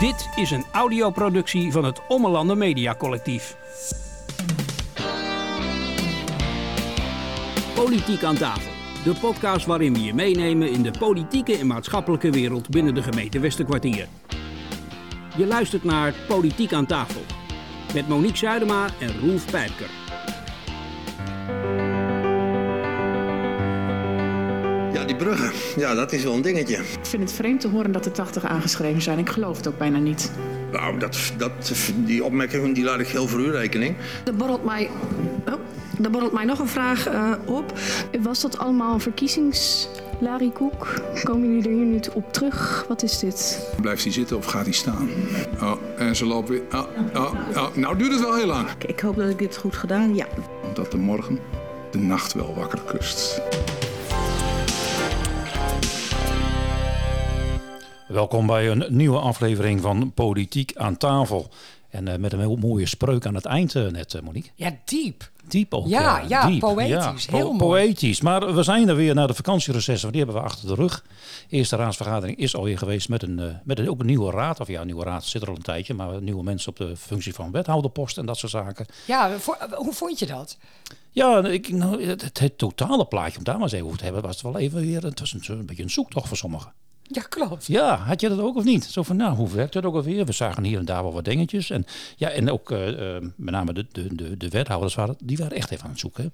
Dit is een audioproductie van het Ommelanden Media Collectief. Politiek aan tafel. De podcast waarin we je meenemen in de politieke en maatschappelijke wereld binnen de gemeente Westerkwartier. Je luistert naar Politiek aan tafel. Met Monique Zuidema en Roelf Pijpker. Die bruggen. Ja, dat is wel een dingetje. Ik vind het vreemd te horen dat er 80 aangeschreven zijn. Ik geloof het ook bijna niet. Nou, dat, dat, die opmerking die laat ik heel voor uw rekening. Er borrelt mij, oh, er borrelt mij nog een vraag eh, op. Was dat allemaal verkiezingslarikoek? Komen jullie er hier nu op terug? Wat is dit? Blijft hij zitten of gaat hij staan? Oh, en ze lopen weer. Oh, oh, oh. Nou duurt het wel heel lang. Ik hoop dat ik dit goed gedaan, ja. Omdat de morgen de nacht wel wakker kust. Welkom bij een nieuwe aflevering van Politiek aan tafel. En eh, met een heel mooie spreuk aan het eind eh, net, eh, Monique. Ja, diep. Diep ook. Ja, ja, diep. poëtisch. Ja, Heel mooi. Poëtisch. Maar we zijn er weer naar de vakantierecessen. Die hebben we achter de rug. Eerste raadsvergadering is alweer geweest met, een, met een, ook een nieuwe raad. Of ja, een nieuwe raad zit er al een tijdje. Maar nieuwe mensen op de functie van wethouderpost en dat soort zaken. Ja, voor- hoe vond je dat? Ja, ik, nou, het totale plaatje, om daar maar eens even over te hebben, was het wel even weer. Het was een, een beetje een zoektocht voor sommigen. Ja, klopt. Ja, had je dat ook of niet? Zo van, nou, hoe werkt dat ook alweer? We zagen hier en daar wel wat dingetjes. En, ja, en ook eh, eh, met name de, de, de, de wethouders, waren, die waren echt even aan het zoeken. hè.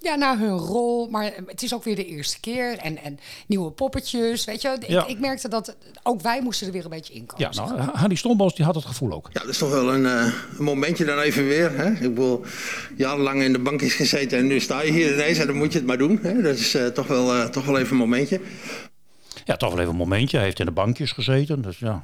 Ja, naar hun rol. Maar het is ook weer de eerste keer. En, en nieuwe poppetjes, weet je. Ik, Ja. ik merkte dat ook wij moesten er weer een beetje in komen. Ja, nou, Harry Stombos die had het gevoel ook. Ja, dat is toch wel een, eh, een momentje dan even weer. Hè? Ik bedoel, jarenlang in de bankjes gezeten en nu sta je hier ineens en dan moet je het maar doen. Hè? Dat is eh, toch, wel, eh, toch wel even een momentje. Ja, toch wel even een momentje. Hij heeft in de bankjes gezeten, dus ja.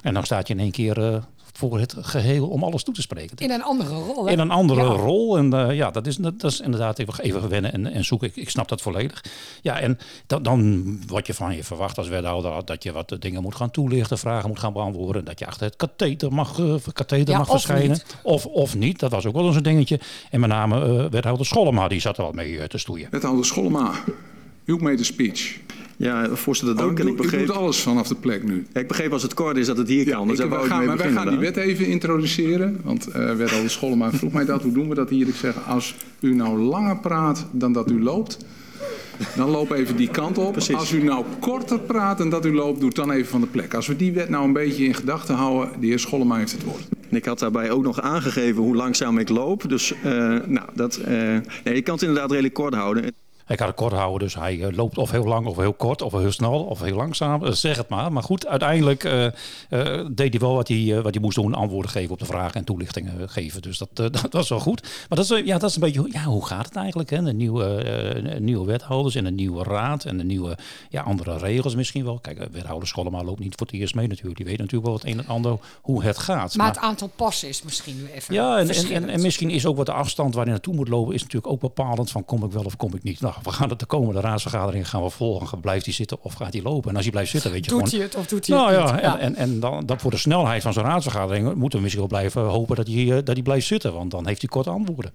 En dan staat je in één keer eh, voor het geheel om alles toe te spreken. In een andere rol. hè? In een andere Ja. rol. En eh, ja, dat is, dat is inderdaad even, even wennen en, en zoeken. Ik, ik snap dat volledig. Ja, en dan, dan wordt je van je verwacht als wethouder dat je wat dingen moet gaan toelichten, vragen moet gaan beantwoorden. Dat je achter het katheter mag, eh, katheter Ja, mag of verschijnen. niet. Of, of niet. Dat was ook wel eens een dingetje. En met name eh, wethouder Schollema, die zat er wat mee te stoeien. Wethouder Schollema, u made the speech. Ja, voorzitter, Oh, dank. u, en ik u begreep, doet alles vanaf de plek nu. ja, ik begreep als het kort is dat het hier kan. Dus Ik- ik gaan, maar wij gaan die wet even introduceren. Want eh wethouder Schollema vroeg mij dat. Hoe doen we dat hier? Ik zeg, als u nou langer praat dan dat u loopt... Dan loop even die kant op. Precies. Als u nou korter praat dan dat u loopt, doe het dan even van de plek. Als we die wet nou een beetje in gedachten houden, de heer Schollema heeft het woord. En ik had daarbij ook nog aangegeven hoe langzaam ik loop. Dus eh, nou, dat, eh, nee, je kan het inderdaad redelijk kort houden. Hij kan het kort houden, dus hij eh, loopt of heel lang of heel kort of heel snel of heel langzaam. Eh, zeg het maar. Maar goed, uiteindelijk eh, deed hij wel wat hij, wat hij moest doen. Antwoorden geven op de vragen en toelichtingen geven. Dus dat, dat was wel goed. Maar dat is, ja, dat is een beetje, hoe- ja, hoe gaat het eigenlijk? Hè? De nieuwe, nieuwe wethouders en een nieuwe raad en een nieuwe, ja, andere regels misschien wel. Kijk, wethouder Schollema loopt niet voor het eerst mee natuurlijk. Die weet natuurlijk wel het een en ander hoe het gaat. Maar het aantal passen is misschien nu even Ja, en, en, en, verschillend. en misschien is ook wat de afstand waar je naartoe moet lopen, is natuurlijk ook bepalend van kom ik wel of kom ik niet. Nou, we gaan het de komende raadsvergadering gaan we volgen. Blijft hij zitten of gaat hij lopen? En als hij blijft zitten, weet je Doet gewoon. hij het of doet hij nou het ja, niet? en, en, en dan, dan voor de snelheid van zo'n raadsvergadering moeten we misschien wel blijven hopen dat hij, eh, dat hij blijft zitten. Want dan heeft hij korte antwoorden.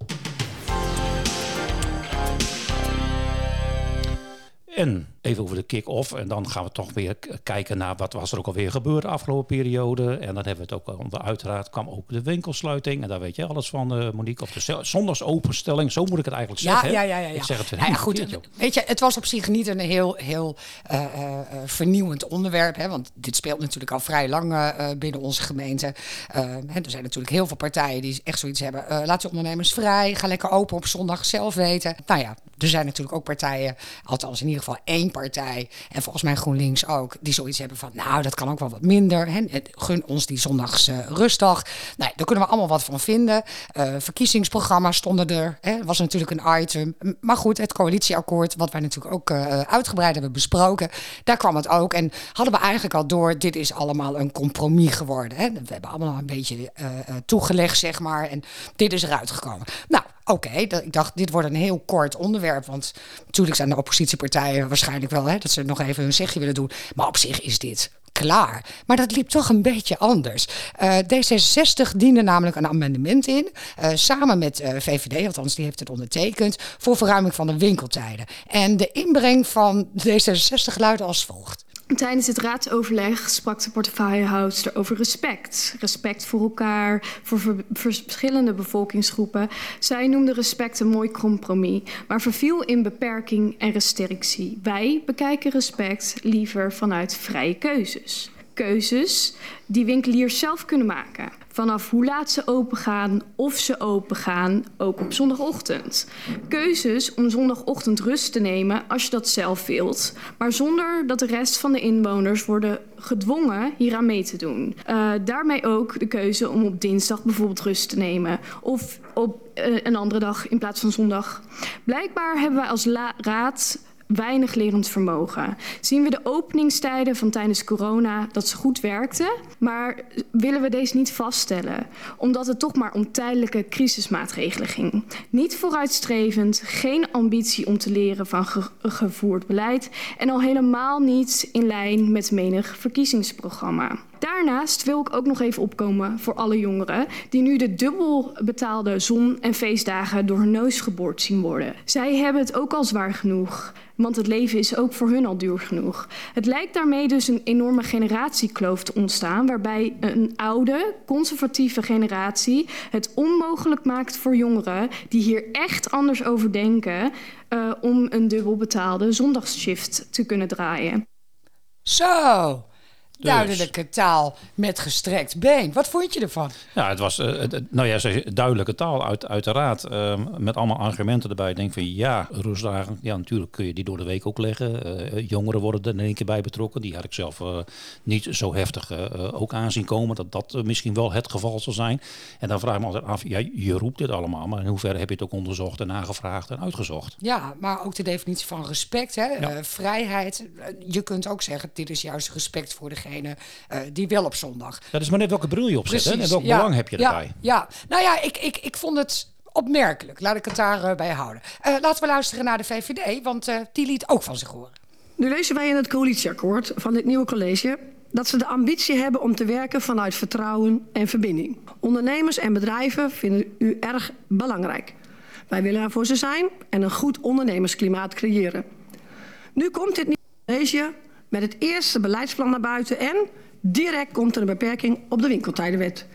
En even over de kick-off. En dan gaan we toch weer kijken naar wat was er ook alweer gebeurd de afgelopen periode. En dan hebben we het ook al. Uiteraard kwam ook de winkelsluiting. En daar weet je alles van, eh, Monique. Of de zondagsopenstelling. Zo moet ik het eigenlijk Ja, zeggen. ja, ja, ja, ja. Ik zeg het weer Nou ja, goed. verkeerd. Weet je, het was op zich niet een heel, heel eh, eh, vernieuwend onderwerp. Hè, want dit speelt natuurlijk al vrij lang binnen onze gemeente. Hè, er zijn natuurlijk heel veel partijen die echt zoiets hebben. laat je ondernemers vrij. Ga lekker open op zondag zelf weten. Nou ja, er zijn natuurlijk ook partijen, althans in ieder geval één partij. En volgens mij GroenLinks ook. Die zoiets hebben van, nou, dat kan ook wel wat minder. Hè, gun ons die zondags eh, rustdag. Nou, daar kunnen we allemaal wat van vinden. Eh, verkiezingsprogramma's stonden er. Hè, was natuurlijk een item. Maar goed, het coalitieakkoord, wat wij natuurlijk ook eh, uitgebreid hebben besproken. Daar kwam het ook. En hadden we eigenlijk al door, dit is allemaal een compromis geworden. Hè. We hebben allemaal een beetje toegelegd, zeg maar. En dit is eruit gekomen. Nou, oké. ik dacht, dit wordt een heel kort onderwerp. Want natuurlijk zijn de oppositiepartijen waarschijnlijk wel... Hè, dat ze nog even hun zegje willen doen. Maar op zich is dit klaar. Maar dat liep toch een beetje anders. Eh, D66 diende namelijk een amendement in, eh, samen met eh, VVD, althans die heeft het ondertekend, voor verruiming van de winkeltijden. En de inbreng van D66 luidde als volgt. Tijdens het raadsoverleg sprak de portefeuillehoudster over respect. Respect voor elkaar, voor verschillende bevolkingsgroepen. Zij noemde respect een mooi compromis, maar verviel in beperking en restrictie. Wij bekijken respect liever vanuit vrije keuzes. Keuzes die winkeliers zelf kunnen maken. Vanaf hoe laat ze open gaan, of ze open gaan, ook op zondagochtend. Keuzes om zondagochtend rust te nemen als je dat zelf wilt, maar zonder dat de rest van de inwoners worden gedwongen hieraan mee te doen. Uh, daarmee ook de keuze om op dinsdag bijvoorbeeld rust te nemen of op uh, een andere dag in plaats van zondag. Blijkbaar hebben wij als raad weinig lerend vermogen. Zien we de openingstijden van tijdens corona dat ze goed werkten, maar willen we deze niet vaststellen, omdat het toch maar om tijdelijke crisismaatregelen ging. Niet vooruitstrevend, geen ambitie om te leren van ge gevoerd beleid en al helemaal niet in lijn met menig verkiezingsprogramma. Daarnaast wil ik ook nog even opkomen voor alle jongeren die nu de dubbel betaalde zon- en feestdagen door hun neus geboord zien worden. Zij hebben het ook al zwaar genoeg. Want het leven is ook voor hun al duur genoeg. Het lijkt daarmee dus een enorme generatiekloof te ontstaan, waarbij een oude, conservatieve generatie het onmogelijk maakt voor jongeren die hier echt anders over denken, uh, om een dubbel betaalde zondagsshift te kunnen draaien. Zo. Duidelijke taal met gestrekt been. Wat vond je ervan? Ja, het was uh, nou ja, duidelijke taal, uit, uiteraard. Uh, met allemaal argumenten erbij. Ik denk van ja, rustdagen, ja, natuurlijk kun je die door de week ook leggen. Uh, jongeren worden er in één keer bij betrokken. Die had ik zelf niet zo heftig ook aanzien komen. Dat dat misschien wel het geval zal zijn. En dan vraag ik me altijd af, ja, je roept dit allemaal. Maar in hoeverre heb je het ook onderzocht en nagevraagd en uitgezocht? Ja, maar ook de definitie van respect, hè? Ja. vrijheid. Je kunt ook zeggen, dit is juist respect voor degene uh, die wel op zondag. Dat is maar net welke bril je opzet en welk belang heb je erbij. Ja, ja. nou ja, ik, ik, ik vond het opmerkelijk. Laat ik het daarbij bij houden. Uh, laten we luisteren naar de VVD, want uh, die liet ook van zich horen. Nu lezen wij in het coalitieakkoord van dit nieuwe college dat ze de ambitie hebben om te werken vanuit vertrouwen en verbinding. Ondernemers en bedrijven vinden u erg belangrijk. Wij willen er voor ze zijn en een goed ondernemersklimaat creëren. Nu komt dit nieuwe college met het eerste beleidsplan naar buiten en direct komt er een beperking op de winkeltijdenwet.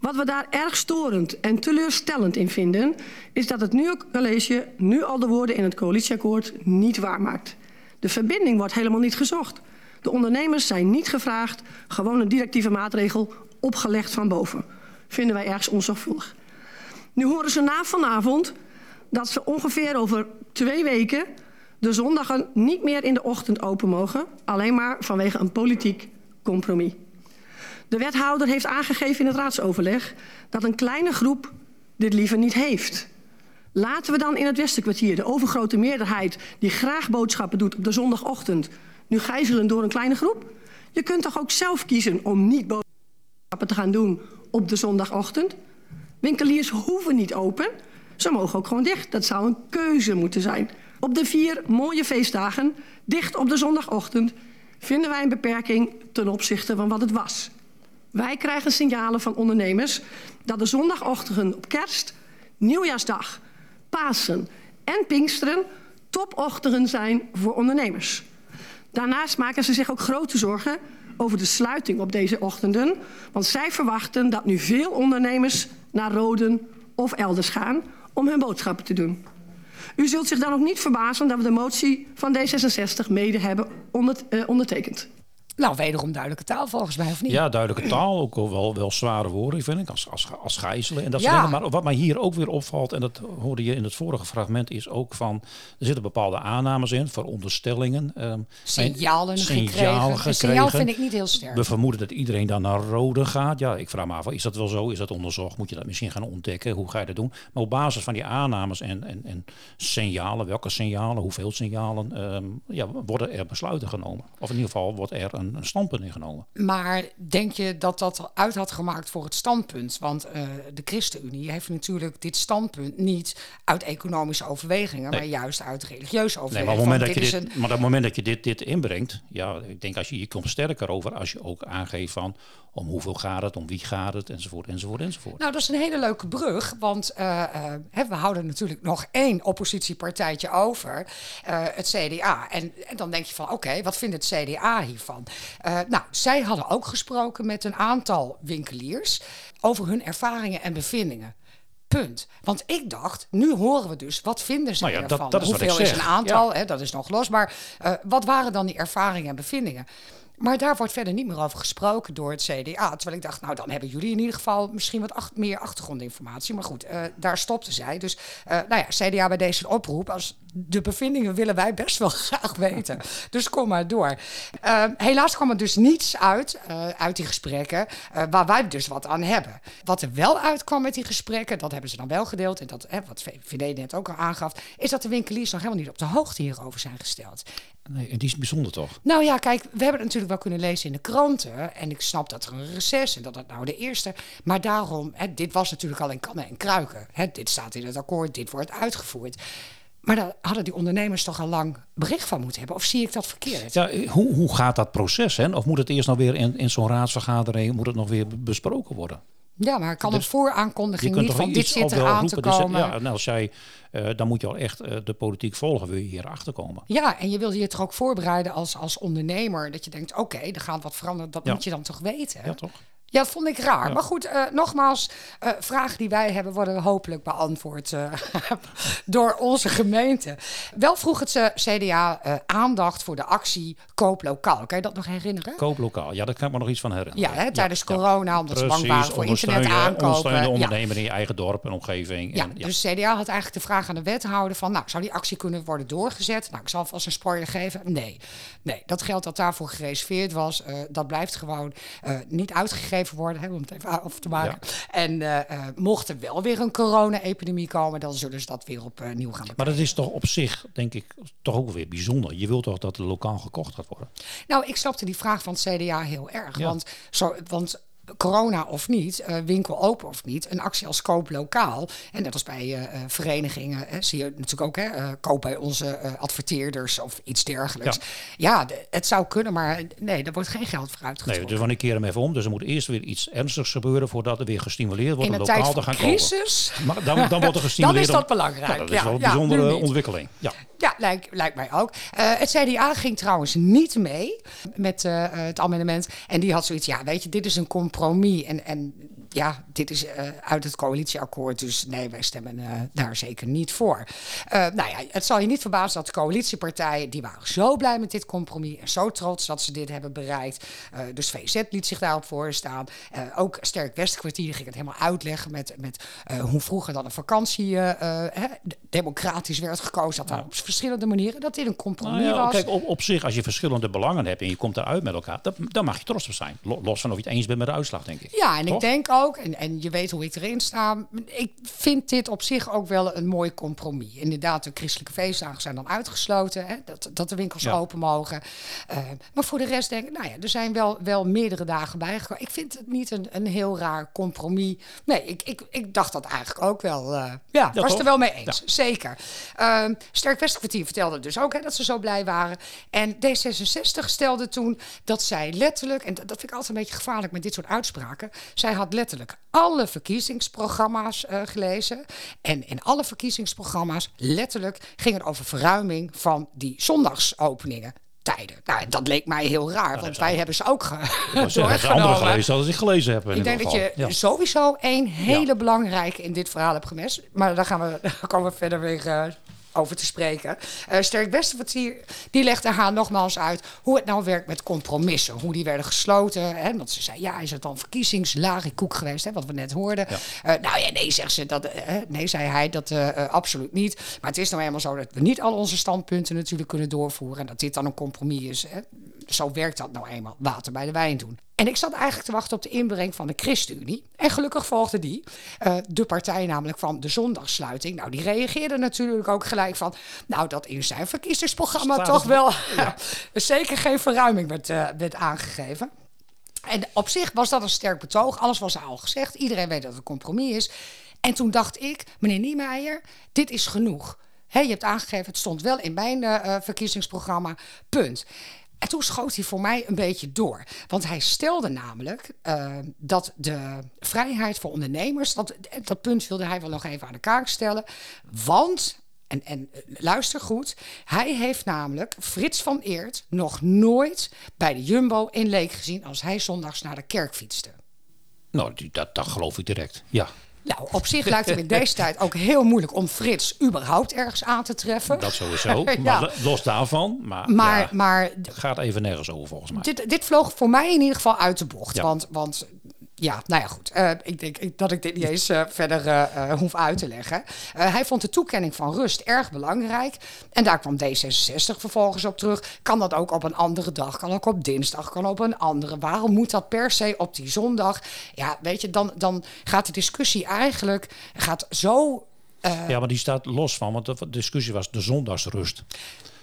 Wat we daar erg storend en teleurstellend in vinden, is dat het nieuwe college nu al de woorden in het coalitieakkoord niet waarmaakt. De verbinding wordt helemaal niet gezocht. De ondernemers zijn niet gevraagd, gewoon een directieve maatregel opgelegd van boven. Vinden wij ergens onzorgvuldig. Nu horen ze na vanavond dat ze ongeveer over twee weken de zondagen niet meer in de ochtend open mogen, alleen maar vanwege een politiek compromis. De wethouder heeft aangegeven in het raadsoverleg dat een kleine groep dit liever niet heeft. Laten we dan in het Westenkwartier de overgrote meerderheid die graag boodschappen doet op de zondagochtend nu gijzelen door een kleine groep? Je kunt toch ook zelf kiezen om niet boodschappen te gaan doen op de zondagochtend? Winkeliers hoeven niet open, ze mogen ook gewoon dicht. Dat zou een keuze moeten zijn. Op de vier mooie feestdagen, dicht op de zondagochtend, vinden wij een beperking ten opzichte van wat het was. Wij krijgen signalen van ondernemers dat de zondagochtenden op kerst, nieuwjaarsdag, Pasen en Pinksteren topochtenden zijn voor ondernemers. Daarnaast maken ze zich ook grote zorgen over de sluiting op deze ochtenden, want zij verwachten dat nu veel ondernemers naar Roden of elders gaan om hun boodschappen te doen. U zult zich dan ook niet verbazen dat we de motie van D66 mede hebben eh, ondertekend. Nou, wederom duidelijke taal volgens mij, of niet? Ja, duidelijke taal. Ook wel, wel zware woorden, vind ik, als, als, als gijzelen. En dat ja. dingen. Maar wat mij hier ook weer opvalt, en dat hoorde je in het vorige fragment, is ook van... Er zitten bepaalde aannames in, veronderstellingen. Um, signalen, signalen gekregen. signaal vind ik niet heel sterk. We vermoeden dat iedereen dan naar rode gaat. Ja, ik vraag me af, is dat wel zo? Is dat onderzocht? Moet je dat misschien gaan ontdekken? Hoe ga je dat doen? Maar op basis van die aannames en, en, en signalen, welke signalen, hoeveel signalen... Um, ja, worden er besluiten genomen. Of in ieder geval wordt er een een, een standpunt ingenomen. Maar denk je dat dat uit had gemaakt voor het standpunt? Want uh, de ChristenUnie heeft natuurlijk dit standpunt niet uit economische overwegingen, nee. maar juist uit religieuze overwegingen. Nee, maar op het moment, dat je, dit, een... maar op het moment dat je dit, dit inbrengt, ja, ik denk als je hier komt sterker over als je ook aangeeft van om hoeveel gaat het, om wie gaat het, enzovoort, enzovoort, enzovoort. Nou, dat is een hele leuke brug, want uh, uh, we houden natuurlijk nog één oppositiepartijtje over, uh, het CDA. En, en, dan denk je van, oké, okay, wat vindt het CDA hiervan? nou, zij hadden ook gesproken met een aantal winkeliers over hun ervaringen en bevindingen. Punt. Want ik dacht, nu horen we dus, wat vinden ze nou ja, ervan? Dat, dat is Hoeveel is een aantal? Ja. Hè, dat is nog los. Maar uh, wat waren dan die ervaringen en bevindingen? Maar daar wordt verder niet meer over gesproken door het CDA. Terwijl ik dacht, nou dan hebben jullie in ieder geval misschien wat meer achtergrondinformatie. Maar goed, uh, daar stopte zij. Dus uh, nou ja, CDA bij deze oproep. Als de bevindingen willen wij best wel graag weten. dus kom maar door. Uh, helaas kwam er dus niets uit, uit die gesprekken, waar wij dus wat aan hebben. Wat er wel uitkwam met die gesprekken, dat hebben ze dan wel gedeeld. En dat, wat VVD net ook al aangaf, is dat de winkeliers nog helemaal niet op de hoogte hierover zijn gesteld. Nee, en die is bijzonder toch? Nou ja, kijk, we hebben het natuurlijk wel kunnen lezen in de kranten. En ik snap dat er een reces en dat het nou de eerste. Maar daarom, hè, dit was natuurlijk al in kannen en kruiken. Hè, dit staat in het akkoord, dit wordt uitgevoerd. Maar daar hadden die ondernemers toch al lang bericht van moeten hebben? Of zie ik dat verkeerd? Ja, hoe, hoe gaat dat proces? Hè? Of moet het eerst nog weer in, in zo'n raadsvergadering moet het nog weer besproken worden? Ja, maar kan dus het vooraankondiging niet van dit zit er aan te komen? Ja, en als jij, uh, dan moet je al echt uh, de politiek volgen, wil je hier achter komen. Ja, en je wil je toch ook voorbereiden als, als ondernemer. Dat je denkt, oké, okay, er gaat wat veranderen. Dat ja. moet je dan toch weten? Ja, toch? Ja, dat vond ik raar. Ja. Maar goed, uh, nogmaals, uh, vragen die wij hebben worden hopelijk beantwoord uh, door onze gemeente. Wel vroeg het CDA aandacht voor de actie Koop Lokaal. Kan je dat nog herinneren? Koop Lokaal, ja, daar kan ik me nog iets van herinneren. Ja, hè, tijdens ja. corona, omdat ze bang waren voor internet aankopen. Ondersteun de ondernemer in je eigen dorp en omgeving. Ja, dus CDA had eigenlijk de vraag aan de wethouder van... nou, zou die actie kunnen worden doorgezet? Nou, ik zal vast een spoiler geven. Nee, nee dat geld dat daarvoor gereserveerd was... dat blijft gewoon niet uitgegeven worden, hè, om het even af te maken. Ja. En uh, mocht er wel weer een corona-epidemie komen, dan zullen ze dat weer opnieuw uh, gaan bekijken. Maar dat is toch op zich, denk ik, toch ook weer bijzonder. Je wilt toch dat er lokaal gekocht gaat worden? Nou, ik snapte die vraag van het CDA heel erg. Ja. Want, zo, want corona of niet, uh, winkel open of niet, een actie als koop lokaal. En net als bij uh, verenigingen, hè, zie je natuurlijk ook, hè, uh, koop bij onze adverteerders of iets dergelijks. Ja, ja de, het zou kunnen, maar nee, daar wordt geen geld voor uitgetrokken. Nee, dus wanneer keer hem even om. Dus er moet eerst weer iets ernstigs gebeuren voordat er weer gestimuleerd wordt om lokaal te gaan crisis, kopen. Maar dan, dan wordt er gestimuleerd. dan is dat belangrijk. Ja, dat is ja, wel een bijzondere ontwikkeling. Ja. Ja, lijkt, lijkt mij ook. Uh, het CDA ging trouwens niet mee met uh, het amendement. En die had zoiets, ja, weet je, dit is een compromis. En, en ja, dit is uh, uit het coalitieakkoord. Dus nee, wij stemmen daar zeker niet voor. nou ja, het zal je niet verbazen dat de coalitiepartijen... die waren zo blij met dit compromis en zo trots dat ze dit hebben bereikt. dus VZ liet zich daarop voorstaan. ook Sterk Westkwartier ging het helemaal uitleggen... met, met hoe vroeger dan een vakantie democratisch werd gekozen. Dat daar op verschillende manieren, dat dit een compromis nou ja, was. Kijk, op, op zich, als je verschillende belangen hebt en je komt eruit met elkaar, dat, dan mag je trots op zijn. Los van of je het eens bent met de uitslag, denk ik. Ja, en Toch? ik denk ook, en, en je weet hoe ik erin sta, ik vind dit op zich ook wel een mooi compromis. Inderdaad, de christelijke feestdagen zijn dan uitgesloten, hè, dat, dat de winkels ja. open mogen. Uh, maar voor de rest denk ik, nou ja, er zijn wel, wel meerdere dagen bijgekomen. Ik vind het niet een, een heel raar compromis. Nee, ik, ik, ik dacht dat eigenlijk ook wel. Uh, ja, ja, was toch? er wel mee eens, ja. zeker. Uh, Sterk Westkwartier vertelde dus ook hè, dat ze zo blij waren. En D66 stelde toen dat zij letterlijk, en dat vind ik altijd een beetje gevaarlijk met dit soort uitspraken, zij had letterlijk alle verkiezingsprogramma's uh, gelezen. En in alle verkiezingsprogramma's letterlijk ging het over verruiming van die zondagsopeningen. Tijden. Nou, dat leek mij heel raar, Ja, want wij hebben ze ook ge andere gelezen als ik gelezen heb. in Ik denk dat je Ja. sowieso één hele belangrijke in dit verhaal hebt gemist. Maar daar, gaan we, daar komen we verder weer eh, over te spreken. Eh Sterk Westerkwartier die legde haar nogmaals uit hoe het nou werkt met compromissen. Hoe die werden gesloten. Hè? Want ze zei, ja, is het dan verkiezingslagiekoek geweest, hè? wat we net hoorden. Eh, nou ja, nee, zegt ze. Dat, eh, nee, zei hij, dat absoluut niet. Maar het is nou eenmaal zo dat we niet al onze standpunten natuurlijk kunnen doorvoeren. En dat dit dan een compromis is. Hè? Zo werkt dat nou eenmaal. Water bij de wijn doen. En ik zat eigenlijk te wachten op de inbreng van de ChristenUnie. En gelukkig volgde die. Uh, de partij namelijk van de zondagssluiting. Nou, die reageerde natuurlijk ook gelijk van... nou, dat in zijn verkiezingsprogramma Staat toch wel... Ja. zeker geen verruiming werd, uh, werd aangegeven. En op zich was dat een sterk betoog. Alles was al gezegd. Iedereen weet dat het een compromis is. En toen dacht ik, meneer Niemeyer, dit is genoeg. He, je hebt aangegeven, het stond wel in mijn uh, verkiezingsprogramma. Punt. En toen schoot hij voor mij een beetje door. Want hij stelde namelijk uh, dat de vrijheid voor ondernemers, dat, dat punt wilde hij wel nog even aan de kaak stellen. Want, en, en luister goed, hij heeft namelijk Frits van Eert nog nooit bij de Jumbo in Leek gezien als hij zondags naar de kerk fietste. Nou, dat, dat geloof ik direct, ja. Nou, op zich lijkt het in deze tijd ook heel moeilijk om Frits überhaupt ergens aan te treffen. Dat sowieso. ja. Maar los daarvan. Maar, maar, ja, maar het gaat even nergens over volgens mij. Dit, dit vloog voor mij in ieder geval uit de bocht. Ja. Want, want ja, nou ja, goed. Uh, ik denk dat ik dit niet eens uh, verder uh, hoef uit te leggen. hij vond de toekenning van rust erg belangrijk. En daar kwam D66 vervolgens op terug. Kan dat ook op een andere dag? Kan ook op dinsdag? Kan op een andere? Waarom moet dat per se op die zondag? Ja, weet je, dan, dan gaat de discussie eigenlijk gaat zo. ja, maar die staat los van, want de discussie was de zondagsrust.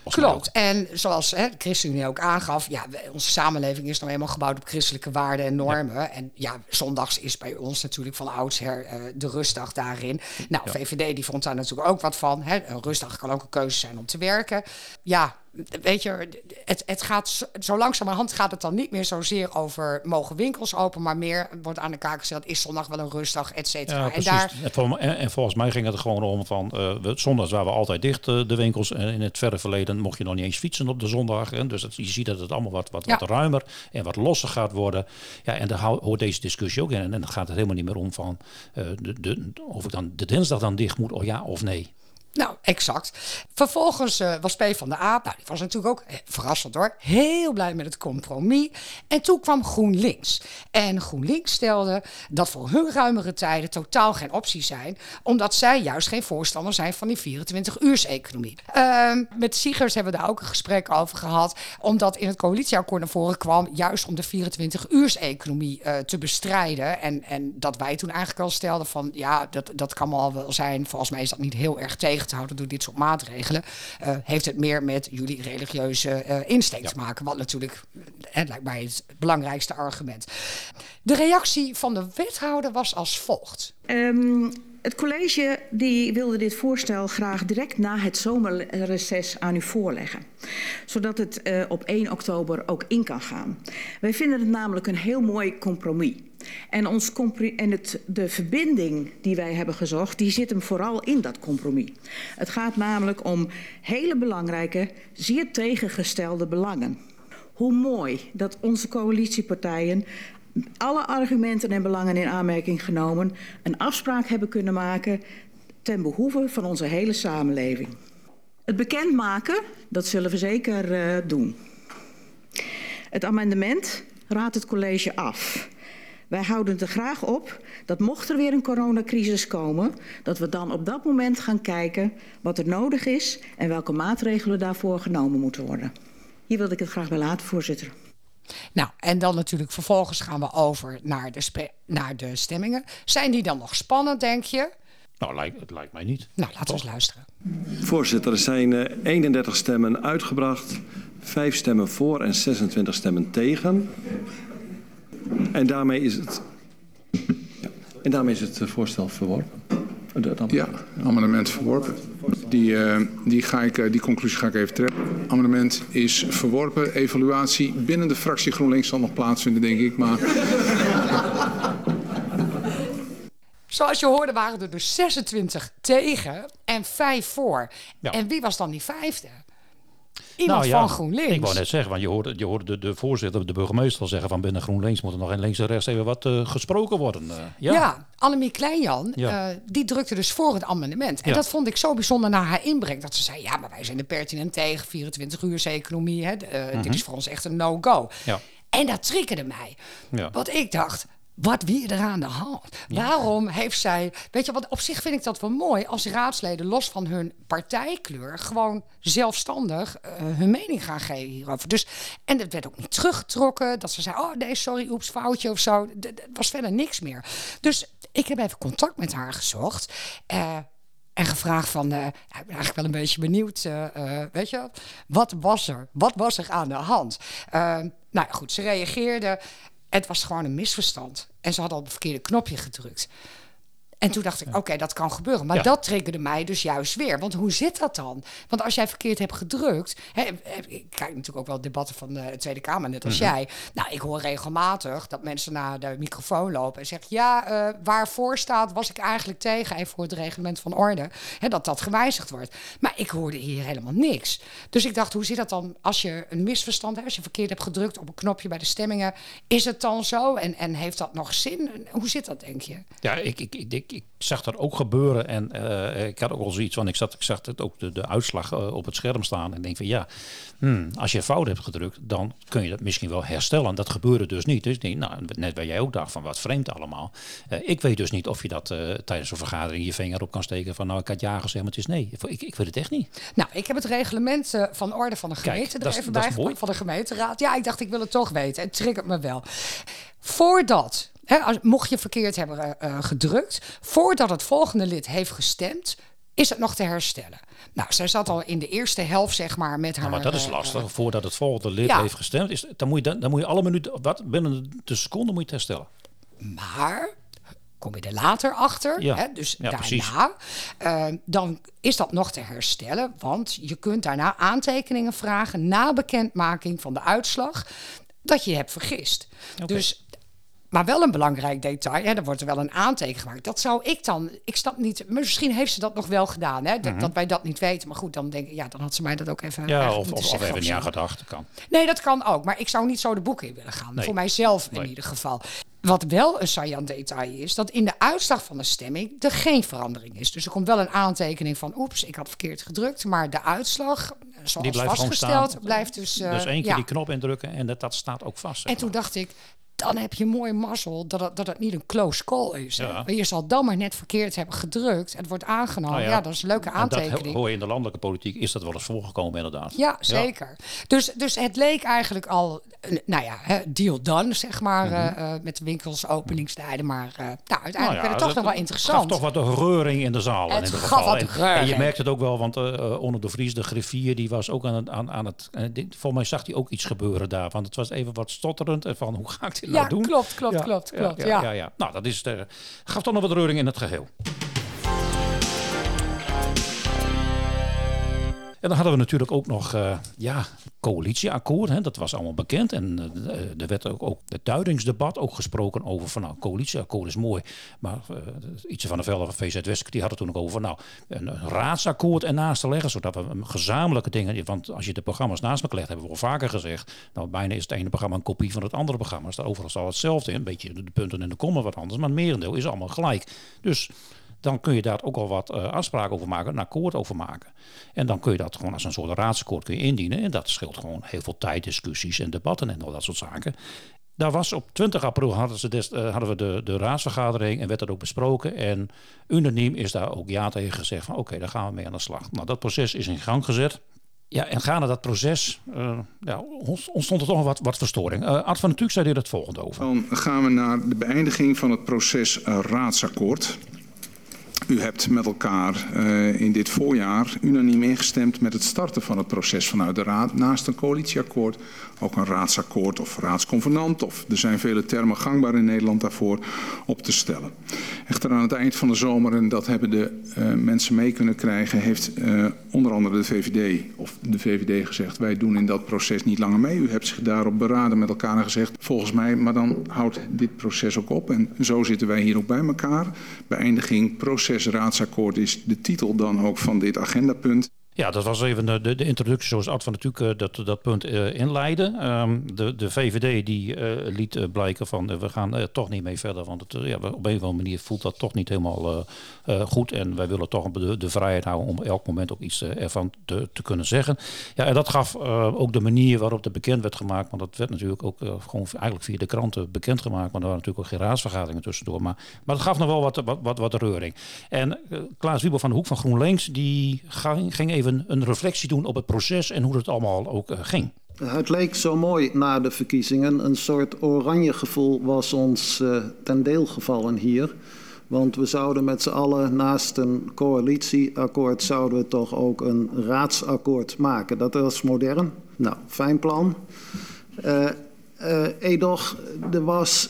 Klopt. En zoals hè, de ChristenUnie ook aangaf, ja, onze samenleving is nou eenmaal gebouwd op christelijke waarden en normen. Ja. En ja, zondags is bij ons natuurlijk van oudsher uh, de rustdag daarin. Nou, ja. VVD die vond daar natuurlijk ook wat van. Hè. Een rustdag kan ook een keuze zijn om te werken. Ja, weet je, het, het gaat zo, langzamerhand gaat het dan niet meer zozeer over mogen winkels open, maar meer wordt aan de kaak gesteld, is zondag wel een rustdag, et cetera. Ja, en, daar... en, en, volgens mij ging het er gewoon om van, uh, zondags waren we altijd dicht, uh, de winkels. En in het verre verleden mocht je nog niet eens fietsen op de zondag. Hè? Dus dat, je ziet dat het allemaal wat, wat, ja. wat ruimer en wat losser gaat worden. Ja, en daar hoort deze discussie ook in. En dan gaat het helemaal niet meer om van, uh, de, de, of ik dan de dinsdag dan dicht moet, of ja of nee. Nou, exact. Vervolgens uh, was P van de A, nou, die was natuurlijk ook eh, verrassend hoor, heel blij met het compromis. En toen kwam GroenLinks. En GroenLinks stelde dat voor hun ruimere tijden totaal geen optie zijn, omdat zij juist geen voorstander zijn van die 24-uurs-economie. Uh, met Siegers hebben we daar ook een gesprek over gehad, omdat in het coalitieakkoord naar voren kwam, juist om de 24-uurs-economie uh, te bestrijden. En, en dat wij toen eigenlijk al stelden van, ja, dat, dat kan wel wel zijn, volgens mij is dat niet heel erg tegen te houden door dit soort maatregelen, uh, heeft het meer met jullie religieuze uh, insteek ja. te maken. Wat natuurlijk, het lijkt mij het belangrijkste argument. De reactie van de wethouder was als volgt. Um, het college die wilde dit voorstel graag direct na het zomerreces aan u voorleggen. Zodat het uh, op 1 oktober ook in kan gaan. Wij vinden het namelijk een heel mooi compromis. En, ons en het, de verbinding die wij hebben gezocht, die zit hem vooral in dat compromis. Het gaat namelijk om hele belangrijke, zeer tegengestelde belangen. Hoe mooi dat onze coalitiepartijen alle argumenten en belangen in aanmerking genomen een afspraak hebben kunnen maken ten behoeve van onze hele samenleving. Het bekendmaken, dat zullen we zeker uh, doen. Het amendement raadt het college af. Wij houden er graag op dat mocht er weer een coronacrisis komen, dat we dan op dat moment gaan kijken wat er nodig is en welke maatregelen daarvoor genomen moeten worden. Hier wilde ik het graag bij laten, voorzitter. Nou, en dan natuurlijk vervolgens gaan we over naar de, naar de stemmingen. Zijn die dan nog spannend, denk je? Nou, lijkt, het lijkt mij niet. Nou, laten we eens luisteren. Voorzitter, er zijn uh, 31 stemmen uitgebracht, 5 stemmen voor en 26 stemmen tegen. En daarmee is het, ja, en daarmee is het voorstel verworpen. Ja, amendement verworpen. Die, uh, die, ga ik, uh, die conclusie ga ik even trekken. Amendement is verworpen. Evaluatie binnen de fractie GroenLinks zal nog plaatsvinden, denk ik. Maar... Zoals je hoorde waren er dus 26 tegen en 5 voor. Ja. En wie was dan die vijfde? Iemand nou, ja, van GroenLinks. Ik wou net zeggen, want je hoorde, je hoorde de, de voorzitter, de burgemeester al zeggen van binnen GroenLinks moet er nog in links en rechts even wat uh, gesproken worden. Uh, ja. ja, Annemie Kleinjan, ja. uh, die drukte dus voor het amendement. En ja. dat vond ik zo bijzonder naar haar inbreng. Dat ze zei, ja, maar wij zijn er pertinent tegen, 24 uur economie. Hè, mm -hmm. Dit is voor ons echt een no-go. Ja. En dat triggerde mij. Ja. Want ik dacht, wat wie er aan de hand? Waarom heeft zij. Weet je, wat op zich vind ik dat wel mooi als raadsleden, los van hun partijkleur, gewoon zelfstandig uh, hun mening gaan geven hierover. Dus, en het werd ook niet teruggetrokken. Dat ze zei: Oh nee, sorry, oeps, foutje of zo. Het was verder niks meer. Dus ik heb even contact met haar gezocht. Uh, en gevraagd van, uh, ik ben eigenlijk wel een beetje benieuwd, uh, uh, weet je, wat was er? Wat was er aan de hand? nou goed, ze reageerde. Het was gewoon een misverstand. En ze had al het verkeerde knopje gedrukt. En toen dacht ik, oké, dat kan gebeuren. Maar dat triggerde mij dus juist weer. Want hoe zit dat dan? Want als jij verkeerd hebt gedrukt... Hè, ik kijk natuurlijk ook wel debatten van de Tweede Kamer, net als mhm. jij. Nou, ik hoor regelmatig dat mensen naar de microfoon lopen... en zeggen, ja, uh, waarvoor staat, was ik eigenlijk tegen... even voor het reglement van orde, hè, dat dat gewijzigd wordt. Maar ik hoorde hier helemaal niks. Dus ik dacht, hoe zit dat dan als je een misverstand hebt... als je verkeerd hebt gedrukt op een knopje bij de stemmingen... is het dan zo en, en heeft dat nog zin? Hoe zit dat, denk je? Ja, ik, ik, ik, ik zag dat ook gebeuren. En uh, ik had ook al zoiets van, ik, zat, ik zag het ook de, de uitslag uh, op het scherm staan. En denk van ja, hmm, als je fout hebt gedrukt, dan kun je dat misschien wel herstellen. Dat gebeurde dus niet. Dus denk, nou, net waar jij ook dacht van wat vreemd allemaal. Uh, ik weet dus niet of je dat tijdens een vergadering je vinger op kan steken van nou, ik had ja gezegd, maar het is nee. Ik, ik weet het echt niet. Nou, ik heb het reglement van orde van de gemeente Kijk, er even bij van de gemeenteraad. Ja, ik dacht ik wil het toch weten. Het triggert me wel. Voordat als, mocht je verkeerd hebben uh, gedrukt, voordat het volgende lid heeft gestemd, is het nog te herstellen. Nou, zij zat al in de eerste helft, zeg maar, met haar. maar dat is eh, lastig. voordat het volgende lid heeft gestemd, is, dan, moet je, dan, moet je alle minuten, wat, binnen de seconde moet je het herstellen. Maar kom je er later achter. Ja. Hè, dus ja, daarna, uh, dan is dat nog te herstellen. Want je kunt daarna aantekeningen vragen na bekendmaking van de uitslag dat je hebt vergist. Dus maar wel een belangrijk detail. Hè, er wordt er wel een aantekening gemaakt. Dat zou ik dan. Ik snap niet. Misschien heeft ze dat nog wel gedaan. Hè, dat, mhm. dat wij dat niet weten. Maar goed, dan denk ik. Ja, dan had ze mij dat ook even. Ja, of, of, of even niet aan gedacht. Kan. Nee, dat kan ook. Maar ik zou niet zo de boeken in willen gaan. Voor mijzelf in ieder geval. Wat wel een saillant detail is, dat in de uitslag van de stemming er geen verandering is. Dus er komt wel een aantekening van, oeps, ik had verkeerd gedrukt. Maar de uitslag, zoals die blijft vastgesteld, blijft dus... Uh, dus één keer die knop indrukken en dat, dat staat ook vast. En toen dacht ik, dan heb je mooi mazzel dat het, dat het niet een close call is. Ja. Je zal dan maar net verkeerd hebben gedrukt. Het wordt aangenomen. Nou ja. dat is een leuke aantekening. Dat hoor je in de landelijke politiek is dat wel eens voorgekomen inderdaad. Ja, zeker. Dus, dus het leek eigenlijk al, nou ja, deal done, zeg maar, mm met de winkels, openingstijden. Maar uh, nou, uiteindelijk nou werd het toch nog wel interessant. Het gaf toch wat reuring in de zaal. Het in gaf wat en, en, je merkt het ook wel, want uh, onder de Vries, de griffier, die was ook aan het, aan, aan het volgens mij zag hij ook iets gebeuren daar. Want het was even wat stotterend en van, hoe ga doen? klopt, klopt, klopt, klopt. Ja, ja, ja, Nou, dat is de, gaf toch nog wat reuring in het geheel. En dan hadden we natuurlijk ook nog uh, ja, coalitieakkoord. Hè, dat was allemaal bekend. En uh, er werd ook, ook het duidingsdebat ook gesproken over van nou, coalitieakkoord is mooi. Maar uh, iets van de velden van VZ West, die hadden toen ook over nou, een, raadsakkoord ernaast te leggen. Zodat we gezamenlijke dingen, want als je de programma's naast elkaar legt, hebben we al vaker gezegd. Nou, bijna is het ene programma een kopie van het andere programma. Er staat overal al hetzelfde in. Een beetje de punten en de kommen wat anders. Maar het merendeel is allemaal gelijk. Dus dan kun je daar ook al wat uh, afspraken over maken, een akkoord over maken. En dan kun je dat gewoon als een soort raadsakkoord kun je indienen. En dat scheelt gewoon heel veel tijd, discussies en debatten en al dat soort zaken. Daar was op 20 april hadden, ze uh, hadden we de, de raadsvergadering en werd dat ook besproken. En unaniem is daar ook ja tegen gezegd van oké, daar gaan we mee aan de slag. Nou, dat proces is in gang gezet. Ja, en gaande dat proces uh, ja, ontstond er toch wat, wat verstoring. Uh, Art van Natuurlijk zei er het volgende over. Dan gaan we naar de beëindiging van het proces raadsakkoord. U hebt met elkaar uh, in dit voorjaar unaniem ingestemd met het starten van het proces vanuit de Raad. Naast een coalitieakkoord ook een raadsakkoord of raadsconvenant. Of er zijn vele termen gangbaar in Nederland daarvoor op te stellen. Echter aan het eind van de zomer, en dat hebben de uh, mensen mee kunnen krijgen, heeft uh, onder andere de VVD of de VVD gezegd: wij doen in dat proces niet langer mee. U hebt zich daarop beraden met elkaar en gezegd: volgens mij, maar dan houdt dit proces ook op. En zo zitten wij hier ook bij elkaar. Beëindiging proces raadsakkoord is de titel dan ook van dit agendapunt. Ja, dat was even de, de, introductie zoals Ad van natuurlijk uh, dat, dat punt uh, inleidde. Um, de, de VVD die uh, liet blijken van we gaan toch niet mee verder. Want het, ja, op een of andere manier voelt dat toch niet helemaal goed. En wij willen toch de, de vrijheid houden om elk moment ook iets ervan te, kunnen zeggen. Ja, en dat gaf ook de manier waarop het bekend werd gemaakt. Want dat werd natuurlijk ook gewoon eigenlijk via de kranten bekendgemaakt. Maar er waren natuurlijk ook geen raadsvergaderingen tussendoor. Maar, maar het gaf nog wel wat, wat, wat, wat reuring. En Klaas Wiebel van de Hoek van GroenLinks die ging, ging even even een reflectie doen op het proces en hoe het allemaal ook uh, ging. Het leek zo mooi na de verkiezingen. Een soort oranje gevoel was ons uh, ten deel gevallen hier. Want we zouden met z'n allen naast een coalitieakkoord... zouden we toch ook een raadsakkoord maken. Dat was modern. Nou, fijn plan. Uh, edoch, er was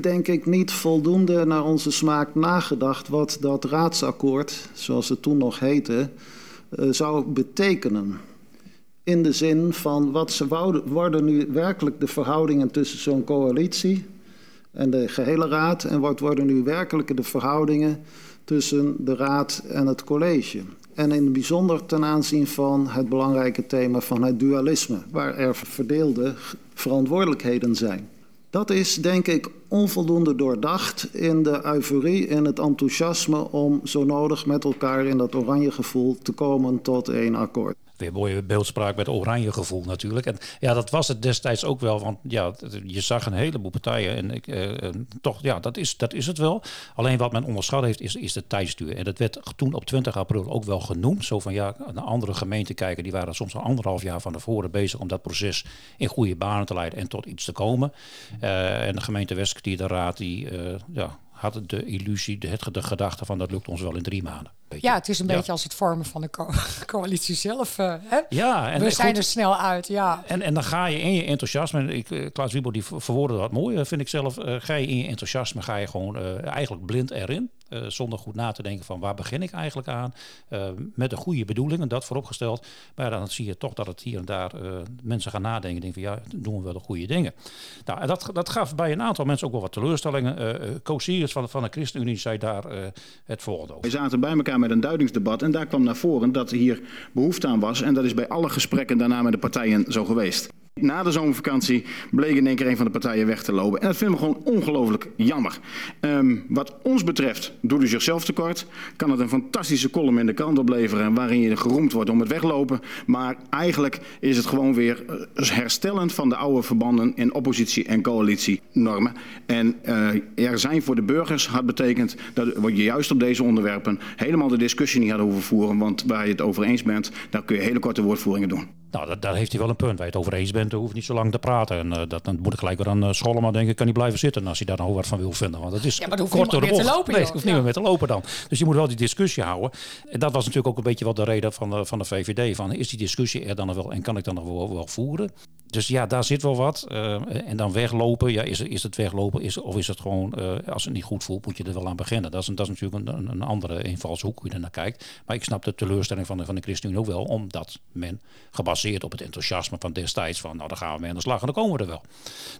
denk ik niet voldoende naar onze smaak nagedacht... wat dat raadsakkoord, zoals het toen nog heette zou betekenen. In de zin van wat ze worden nu werkelijk de verhoudingen tussen zo'n coalitie en de gehele raad en wat worden nu werkelijk de verhoudingen tussen de raad en het college. En in het bijzonder ten aanzien van het belangrijke thema van het dualisme, waar er verdeelde verantwoordelijkheden zijn. Dat is denk ik onvoldoende doordacht in de euforie, in het enthousiasme om zo nodig met elkaar in dat oranje gevoel te komen tot één akkoord weer mooie beeldspraak met oranje gevoel natuurlijk. En ja, dat was het destijds ook wel. Want ja, je zag een heleboel partijen. En eh, toch, ja, dat is, dat is het wel. Alleen wat men onderschat heeft, is, is de tijdsduur. En dat werd toen op 20 april ook wel genoemd. Zo van ja, naar andere gemeenten kijken. Die waren soms al anderhalf jaar van tevoren bezig om dat proces in goede banen te leiden en tot iets te komen. Uh, en de gemeente Westkwartier, de raad, die uh, ja, had de illusie, de, de gedachte van dat lukt ons wel in drie maanden. Beetje. Ja, het is een beetje als het vormen van de co coalitie zelf. Uh, hè? Ja, en we zijn goed, er snel uit. Ja. En, en dan ga je in je enthousiasme, ik, uh, Klaas Wiebel die verwoordde dat mooi, uh, vind ik zelf. ga je in je enthousiasme, ga je gewoon eigenlijk blind erin. Uh, zonder goed na te denken van waar begin ik eigenlijk aan. Uh, met de goede bedoelingen, dat vooropgesteld. Maar dan zie je toch dat het hier en daar uh, mensen gaan nadenken. Denken van ja, doen we wel de goede dingen. Nou, en dat, dat gaf bij een aantal mensen ook wel wat teleurstellingen. Uh, van, van de ChristenUnie zei daar het volgende over. We zaten bij elkaar met een duidingsdebat en daar kwam naar voren dat hier behoefte aan was. En dat is bij alle gesprekken daarna met de partijen zo geweest. Na de zomervakantie bleek in één keer een van de partijen weg te lopen. En dat vinden we gewoon ongelooflijk jammer. Um, wat ons betreft doet u zichzelf tekort. Kan het een fantastische column in de krant opleveren waarin je geroemd wordt om het weglopen. Maar eigenlijk is het gewoon weer eh, herstellend van de oude verbanden in oppositie- en coalitienormen. En uh, er zijn voor de burgers had betekend dat je juist op deze onderwerpen helemaal de discussie niet had hoeven voeren. Want waar je het over eens bent, daar kun je hele korte woordvoeringen doen. Nou, dat, daar heeft hij wel een punt. Waar je het over eens bent, hoeft niet zo lang te praten. En uh, dat, dan moet ik gelijk weer aan uh, scholen, maar denk ik, kan niet blijven zitten als hij daar nou wat van wil vinden. Want het is ja, maar kort door de bocht. Te lopen, nee, hoeft niet meer met te lopen dan. Dus je moet wel die discussie houden. En dat was natuurlijk ook een beetje wat de reden van de, van de VVD. Van, is die discussie er dan nog wel en kan ik dan nog wel, wel voeren? Dus ja, daar zit wel wat. Uh, en dan weglopen, ja, is, is het weglopen is, of is het gewoon, uh, als het niet goed voelt, moet je er wel aan beginnen. Dat is, is natuurlijk een, een andere invalshoek hoe je er naar kijkt. Maar ik snap de teleurstelling van de, van de ChristenUnie ook wel, omdat men gebaseerd op het enthousiasme van destijds van, nou dan gaan we mee aan de slag en dan komen we er wel.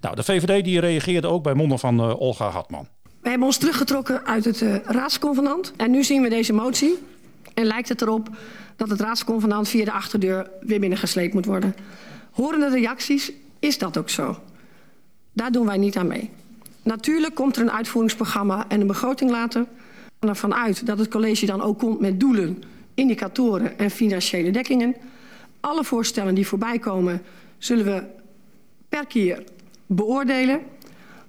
Nou, de VVD die reageerde ook bij monden van uh, Olga Hartman. We hebben ons teruggetrokken uit het raadsconvenant en nu zien we deze motie en lijkt het erop dat het raadsconvenant via de achterdeur weer binnengesleept moet worden. Horende reacties is dat ook zo. Daar doen wij niet aan mee. Natuurlijk komt er een uitvoeringsprogramma en een begroting later. En ervan uit dat het college dan ook komt met doelen, indicatoren en financiële dekkingen. Alle voorstellen die voorbij komen zullen we per keer beoordelen.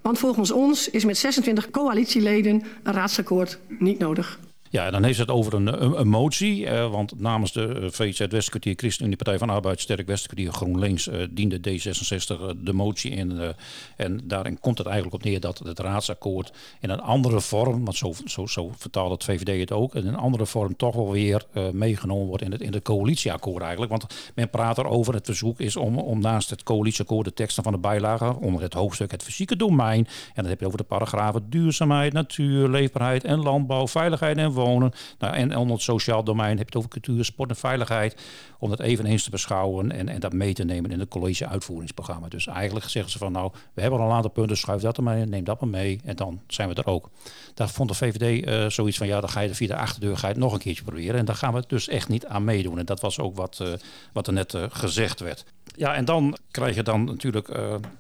Want volgens ons is met 26 coalitieleden een raadsakkoord niet nodig. Ja, dan heeft het over een, een, motie. Uh, want namens de uh, VZ Westkwartier, ChristenUnie, Partij van Arbeid, Sterk Westkwartier, GroenLinks, uh, diende D66 de motie in. en daarin komt het eigenlijk op neer dat het raadsakkoord in een andere vorm, want zo, zo, zo vertaalt het VVD het ook, in een andere vorm toch wel weer meegenomen wordt in het, in het coalitieakkoord eigenlijk. Want men praat erover, het verzoek is om, om naast het coalitieakkoord de teksten van de bijlage onder het hoofdstuk het fysieke domein. En dan heb je over de paragrafen duurzaamheid, natuur, leefbaarheid en landbouw, veiligheid en Nou, en onder het sociaal domein heb je het over cultuur, sport en veiligheid. Om dat eveneens te beschouwen en, en dat mee te nemen in het college uitvoeringsprogramma. Dus eigenlijk zeggen ze van nou, we hebben al een aantal punten, schuif dat er maar neem dat maar mee. En dan zijn we er ook. Daar vond de VVD uh, zoiets van ja, dan ga je via de achterdeur ga je het nog een keertje proberen. En daar gaan we dus echt niet aan meedoen. En dat was ook wat, uh, wat er net uh, gezegd werd. Ja, en dan krijg je dan natuurlijk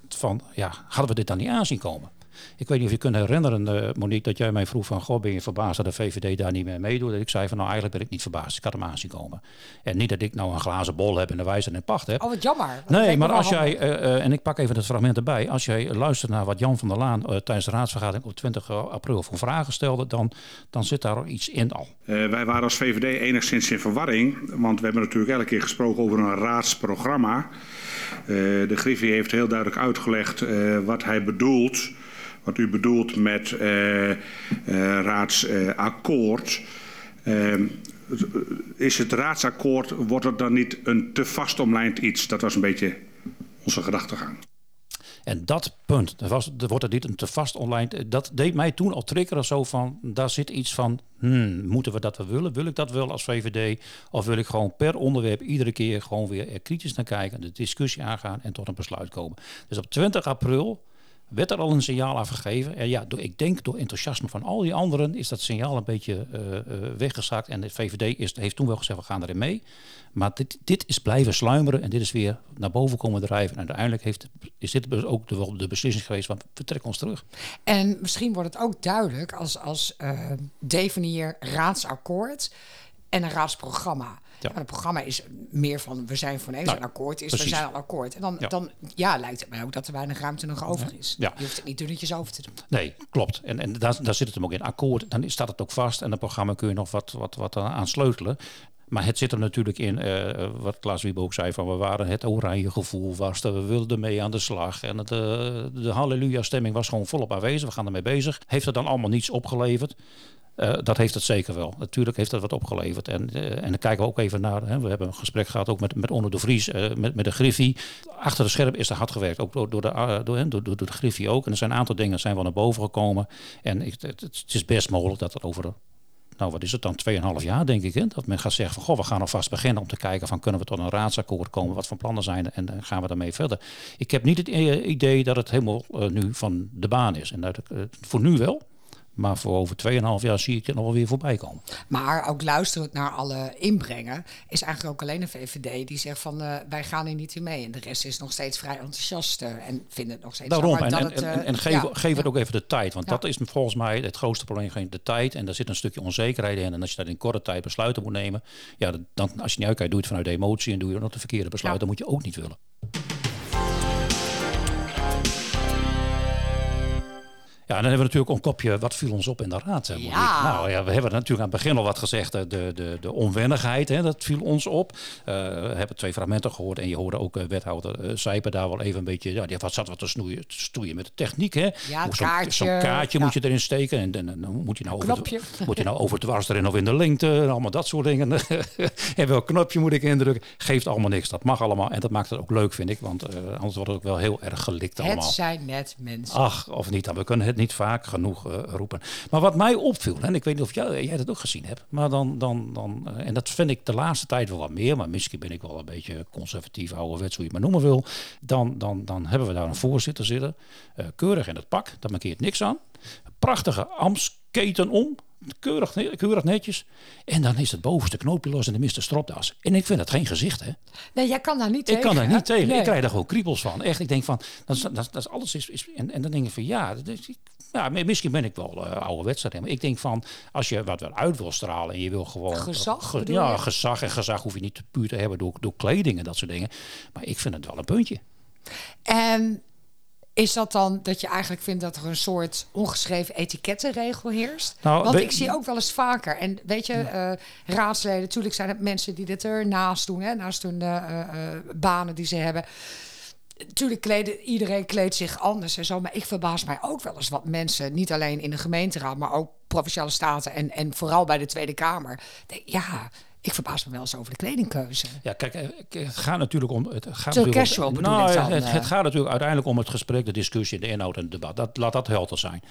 van ja, hadden we dit dan niet aanzien komen? Ik weet niet of je kunt herinneren, uh, Monique, dat jij mij vroeg van... Goh, ben je verbaasd dat de VVD daar niet meer meedoet? Dat ik zei van, nou eigenlijk ben ik niet verbaasd. Ik had hem aanzien komen. En niet dat ik nou een glazen bol heb en de wijze en pacht heb. Oh, wat jammer. nee, maar als jij, uh, uh, en ik pak even het fragment erbij... als jij luistert naar wat Jan van der Laan tijdens de raadsvergadering op 20 april voor vragen stelde... dan, dan zit daar iets in al. wij waren als VVD enigszins in verwarring. Want we hebben natuurlijk elke keer gesproken over een raadsprogramma. de Griffie heeft heel duidelijk uitgelegd wat hij bedoelt wat u bedoelt met uh, uh, raadsakkoord. Uh, is het raadsakkoord, wordt het dan niet een te vast omlijnd iets? Dat was een beetje onze gedachtegang. En dat punt, was, wordt het niet een te vast online. Dat deed mij toen al triggeren zo van, daar zit iets van, hmm, moeten we dat wel willen? Wil ik dat wel als VVD? Of wil ik gewoon per onderwerp iedere keer gewoon weer er kritisch naar kijken, de discussie aangaan en tot een besluit komen? Dus op 20 april werd er al een signaal afgegeven. En ja, ik denk door enthousiasme van al die anderen is dat signaal een beetje uh, weggezakt. En de VVD is, heeft toen wel gezegd, we gaan erin mee. Maar dit, dit is blijven sluimeren en dit is weer naar boven komen drijven. En uiteindelijk heeft, is dit dus ook de, de beslissing geweest we trekken ons terug. En misschien wordt het ook duidelijk als, als uh, definieer raadsakkoord en een raadsprogramma. Ja. Maar het programma is meer van we zijn voor nou, een akkoord is precies. we zijn al akkoord. En dan ja. dan ja, lijkt het mij ook dat er weinig ruimte nog over is. Ja. Je hoeft het niet dunnetjes over te doen. Nee, klopt. En, en daar, daar zit het hem ook in. Akkoord, dan staat het ook vast. En het programma kun je nog wat, wat, wat aan sleutelen. Maar het zit er natuurlijk in, uh, wat Klaas Wiebe ook zei, van we waren het oranje gevoel was, we wilden mee aan de slag. En het, uh, de halleluja-stemming was gewoon volop aanwezig, we gaan ermee bezig. Heeft het dan allemaal niets opgeleverd? Uh, dat heeft het zeker wel. Natuurlijk heeft dat wat opgeleverd. En, uh, en dan kijken we ook even naar. Hè, we hebben een gesprek gehad ook met, met Onno de Vries, uh, met, met de Griffie. Achter de scherm is er hard gewerkt. Ook door, door, de, door, door, door de Griffie ook. En er zijn een aantal dingen zijn wel naar boven gekomen. En het, het, is best mogelijk dat er over. Nou, wat is het dan? 2,5 jaar, denk ik. Hè? Dat men gaat zeggen van, goh, we gaan alvast beginnen om te kijken van, kunnen we tot een raadsakkoord komen? Wat voor plannen zijn? En dan gaan we daarmee verder. Ik heb niet het idee dat het helemaal nu van de baan is. En dat, voor nu wel. Maar voor over 2,5 jaar zie ik het nog wel weer voorbij komen. Maar ook luisterend naar alle inbrengen, is eigenlijk ook alleen een VVD die zegt van uh, wij gaan hier niet in mee. En de rest is nog steeds vrij enthousiast uh, en vindt het nog steeds Daarom, en, en, het, uh, en, en, geef, ja, geef ja. het ook even de tijd. Want ja. dat is volgens mij het grootste probleem, de tijd. En daar zit een stukje onzekerheid in. En als je dat in korte tijd besluiten moet nemen, ja, dan, als je niet uitkijkt, doe je het vanuit de emotie en doe je nog de verkeerde besluiten. Dat moet je ook niet willen. Ja, en dan hebben we natuurlijk een kopje, wat viel ons op in de raad? Hè, ja. Nou ja, we hebben natuurlijk aan het begin al wat gezegd, de, de, de onwennigheid, hè, dat viel ons op. Uh, we hebben twee fragmenten gehoord en je hoorde ook uh, wethouder uh, daar wel even een beetje, ja, die had zat wat te snoeien, te stoeien met de techniek. Hè. Ja, Zo'n kaartje, zo kaartje ja. moet je erin steken en dan, dan moet je nou over, de, moet je nou over dwars erin of in de lengte, en allemaal dat soort dingen. en welk knopje moet ik indrukken? Geeft allemaal niks, dat mag allemaal en dat maakt het ook leuk vind ik, want anders wordt het ook wel heel erg gelikt allemaal. Het zijn net mensen. Ach, of niet, dan we kunnen het niet vaak genoeg uh, roepen. Maar wat mij opviel, en ik weet niet of jij, jij dat ook gezien hebt, maar dan, dan, dan uh, en dat vind ik de laatste tijd wel wat meer, maar misschien ben ik wel een beetje conservatief, ouderwets, hoe je het maar noemen wil. Dan, dan, dan hebben we daar een voorzitter zitten, uh, keurig in het pak, daar markeert niks aan. Prachtige ambtsketen om, keurig, keurig netjes. En dan is het bovenste knoopje los en dan mist de stropdas. En ik vind dat geen gezicht, hè? Nee, jij kan daar niet ik tegen. Ik kan daar niet tegen. Nee. Ik krijg daar gewoon kriebels van. Echt, ik denk van, dat, is, dat, dat is alles is, is en, en dan denk ik van, ja, dat is, ja, misschien ben ik wel uh, ouderwets daarin. Maar ik denk van, als je wat wel uit wil stralen en je wil gewoon... Gezag? Ge, ja, gezag. En gezag hoef je niet puur te hebben door, door kleding en dat soort dingen. Maar ik vind het wel een puntje. En is dat dan dat je eigenlijk vindt dat er een soort ongeschreven etikettenregel heerst? Nou, Want ik zie ook wel eens vaker. En weet je, uh, raadsleden, natuurlijk zijn het mensen die dit ernaast doen, hè, naast hun uh, uh, banen die ze hebben. Natuurlijk kleden iedereen kleedt zich anders en zo. Maar ik verbaas mij ook wel eens wat mensen, niet alleen in de gemeenteraad, maar ook provinciale staten en, en vooral bij de Tweede Kamer. Denk, ja, ik verbaas me wel eens over de kledingkeuze. Ja, kijk, het gaat natuurlijk om. Het gaat natuurlijk casual om, nou, het, het, gaat natuurlijk uiteindelijk om het gesprek, de discussie, de inhoud en het debat. Dat, laat dat helder zijn.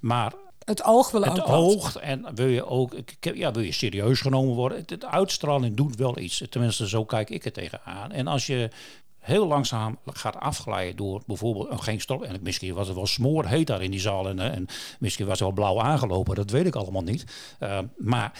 Maar Het oog wil het ook wat. oog en wil je ook ja, wil je serieus genomen worden. Het, het uitstraling doet wel iets. Tenminste, zo kijk ik er tegenaan. En als je heel langzaam gaat afglijden door bijvoorbeeld een geen stop. En misschien was het wel smoorheet daar in die zaal en, en misschien was het wel blauw aangelopen. Dat weet ik allemaal niet. Uh, maar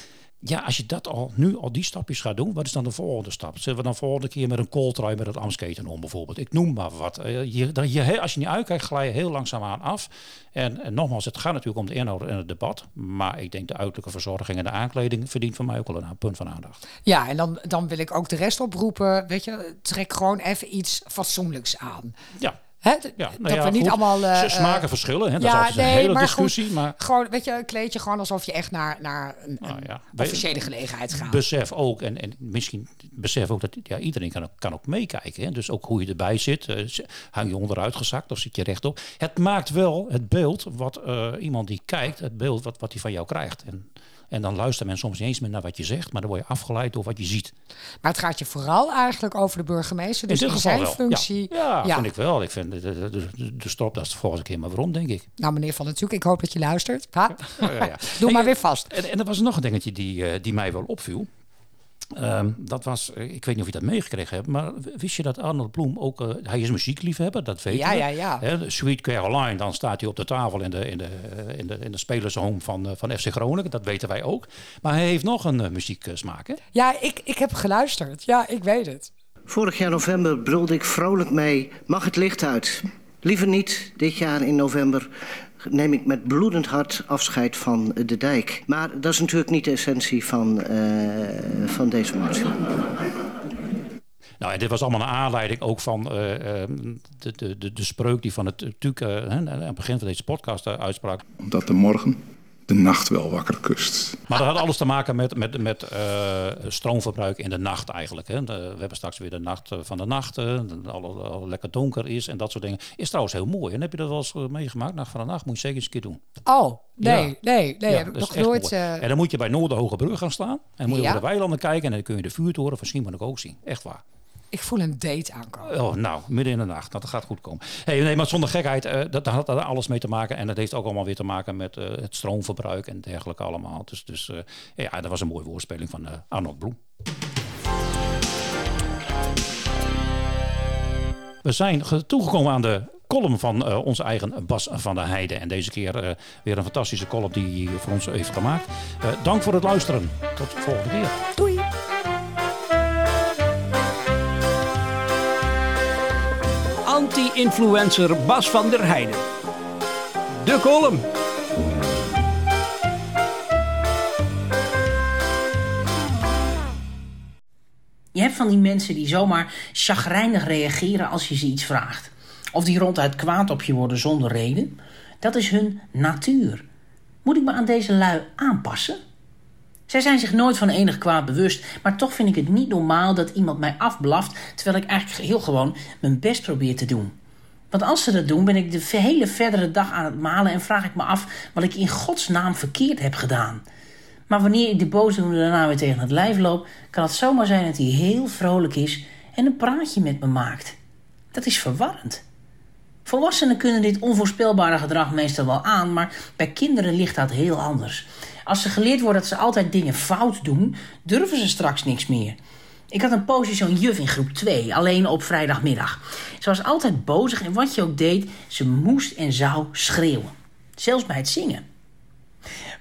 ja, als je dat al nu al die stapjes gaat doen, wat is dan de volgende stap? Zullen we dan volgende keer met een kooltrui met het Amsketen om bijvoorbeeld? Ik noem maar wat. Je, je, als je niet uitkijkt, glij je heel langzaamaan af. En, en, nogmaals, het gaat natuurlijk om de inhoud en het debat. Maar ik denk de uiterlijke verzorging en de aankleding verdient van mij ook wel een punt van aandacht. Ja, en dan, dan wil ik ook de rest oproepen. Weet je, trek gewoon even iets fatsoenlijks aan. Ja. Hè, ja, dat nou ja, we niet goed. allemaal. uh, Ze smaken verschillen, hè? dat ja, is nee, een hele maar discussie. Goed, maar gewoon, weet je, een kleedje gewoon alsof je echt naar, naar een, Nou ja, officiële gelegenheid gaat. besef ook, en, en misschien besef ook dat ja, iedereen kan, ook- kan ook meekijken. Hè? Dus ook hoe je erbij zit. eh, hang je onderuit gezakt of zit je rechtop? Het maakt wel het beeld wat eh, iemand die kijkt, het beeld wat, wat hij van jou krijgt. En, en dan luistert men soms niet eens meer naar wat je zegt, maar dan word je afgeleid door wat je ziet. Maar het gaat je vooral eigenlijk over de burgemeester. Dus in zijn wel. functie. Ja, ja, vind ik wel. Ik vind de, de, de, de, de stropdas de volgende keer maar waarom, denk ik. Nou, meneer Van Natuurlijk, ik hoop dat je luistert. Ha? Ja, ja, ja. Doe maar weer vast. En, en er was nog een dingetje die, eh, die mij wel opviel. Ehm, dat was, eh, ik weet niet of je dat meegekregen hebt, maar wist je dat Arnold Bloem ook, eh, hij is muziekliefhebber, dat weet Ja, je. ja, ja. Hè, Sweet Caroline, dan staat hij op de tafel in de, in de, eh, in de, in de spelershome van, van FC Groningen, dat weten wij ook. Maar hij heeft nog een uh, muzieksmaak, hè? Ja, ik, ik heb geluisterd. Ja, ik weet het. Vorig jaar november brulde ik vrolijk mee: mag het licht uit? Liever niet, dit jaar in november neem ik met bloedend hart afscheid van de dijk. Maar dat is natuurlijk niet de essentie van, uh, van deze motie. Nou, en dit was allemaal een aanleiding ook van uh, de, de, de, de spreuk die van het TUC uh, aan het begin van deze podcast uh, uitsprak. Omdat de morgen de nacht wel wakker kust. Maar dat had alles te maken met, met, met uh, stroomverbruik in de nacht eigenlijk. Hè. De, we hebben straks weer de nacht van de nacht, uh, alle, alle lekker donker is en dat soort dingen. Is trouwens heel mooi. En heb je dat wel eens meegemaakt? Nacht van de nacht moet je zeker eens een keer doen. Oh, nee, Ja. nee, nee. Ja, nog echt nooit... mooi. eh, En dan moet je bij Noorderhoge Brug gaan staan. En dan moet je Ja. over de weilanden kijken. En dan kun je de vuurtoren van Schiermonnikoog ook zien. Echt waar. Ik voel een date aankomen. Oh, nou, midden in de nacht. Nou, dat gaat goed komen. Hey, nee, maar zonder gekheid, eh, dat, dat had daar alles mee te maken. En dat heeft ook allemaal weer te maken met eh, het stroomverbruik en dergelijke allemaal. Dus, dus eh, ja, dat was een mooie woordspeling van Arnold Bloem. We zijn ge- toegekomen aan de column van onze eigen Bas van der Heijden. En deze keer weer een fantastische column die hij voor ons heeft gemaakt. Dank voor het luisteren. Tot de volgende keer. Doei. Anti-influencer Bas van der Heijden. De column. Je hebt van die mensen die zomaar chagrijnig reageren als je ze iets vraagt. Of die ronduit kwaad op je worden zonder reden. Dat is hun natuur. Moet ik me aan deze lui aanpassen? Zij zijn zich nooit van enig kwaad bewust, maar toch vind ik het niet normaal dat iemand mij afblaft terwijl ik eigenlijk heel gewoon mijn best probeer te doen. Want als ze dat doen, ben ik de hele verdere dag aan het malen en vraag ik me af wat ik in godsnaam verkeerd heb gedaan. Maar wanneer ik de boosdoener daarna weer tegen het lijf loop, kan het zomaar zijn dat hij heel vrolijk is en een praatje met me maakt. Dat is verwarrend. Volwassenen kunnen dit onvoorspelbare gedrag meestal wel aan, maar bij kinderen ligt dat heel anders. Als ze geleerd worden dat ze altijd dingen fout doen, durven ze straks niks meer. Ik had een poosje zo'n juf in groep 2, alleen op vrijdagmiddag. Ze was altijd bozig en wat je ook deed, ze moest en zou schreeuwen. Zelfs bij het zingen.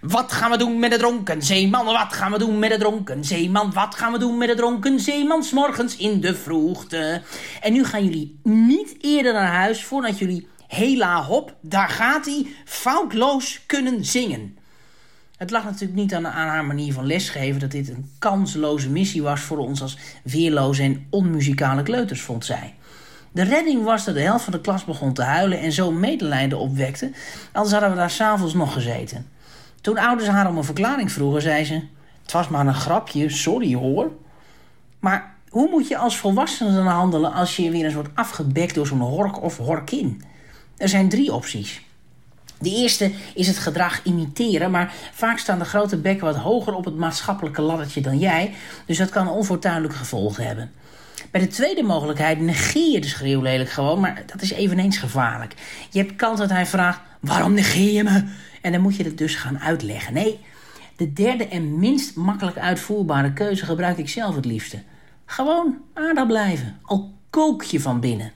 Wat gaan we doen met de dronken zeeman? Wat gaan we doen met de dronken zeeman? Wat gaan we doen met de dronken zeeman? morgens in de vroegte. En nu gaan jullie niet eerder naar huis voordat jullie hela hop, daar gaat hij, foutloos kunnen zingen. Het lag natuurlijk niet aan, haar manier van lesgeven dat dit een kansloze missie was voor ons als weerloze en onmuzikale kleuters, vond zij. De redding was dat de helft van de klas begon te huilen en zo medelijden opwekte, anders hadden we daar s'avonds nog gezeten. Toen ouders haar om een verklaring vroegen, zei ze: Het was maar een grapje, sorry hoor. Maar hoe moet je als volwassene dan handelen als je weer eens wordt afgebekt door zo'n hork of horkin? Er zijn drie opties. De eerste is het gedrag imiteren, maar vaak staan de grote bekken wat hoger op het maatschappelijke laddertje dan jij, dus dat kan onfortuinlijke gevolgen hebben. Bij de tweede mogelijkheid negeer je de schreeuw lelijk gewoon, maar dat is eveneens gevaarlijk. Je hebt kans dat hij vraagt, waarom negeer je me? En dan moet je het dus gaan uitleggen. Nee, de derde en minst makkelijk uitvoerbare keuze gebruik ik zelf het liefste. Gewoon aardig blijven, al kook je van binnen.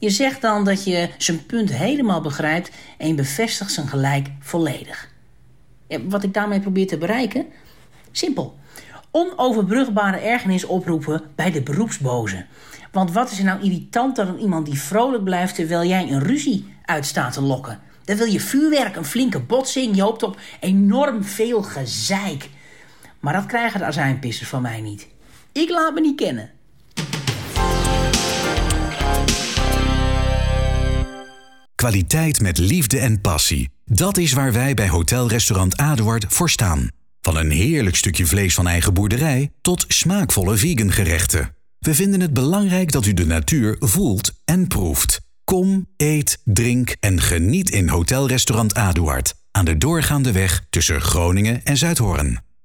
Je zegt dan dat je zijn punt helemaal begrijpt en je bevestigt zijn gelijk volledig. wat ik daarmee probeer te bereiken? Simpel. Onoverbrugbare ergernis oproepen bij de beroepsboze. Want wat is er nou irritanter dan iemand die vrolijk blijft terwijl jij een ruzie uitstaat te lokken? Dan wil je vuurwerk, een flinke botsing, je hoopt op enorm veel gezeik. Maar dat krijgen de azijnpissers van mij niet. Ik laat me niet kennen. Kwaliteit met liefde en passie. Dat is waar wij bij Hotel Restaurant Aduard voor staan. Van een heerlijk stukje vlees van eigen boerderij tot smaakvolle vegan gerechten. We vinden het belangrijk dat u de natuur voelt en proeft. Kom, eet, drink en geniet in Hotel Restaurant Aduard. Aan de doorgaande weg tussen Groningen en Zuidhoorn.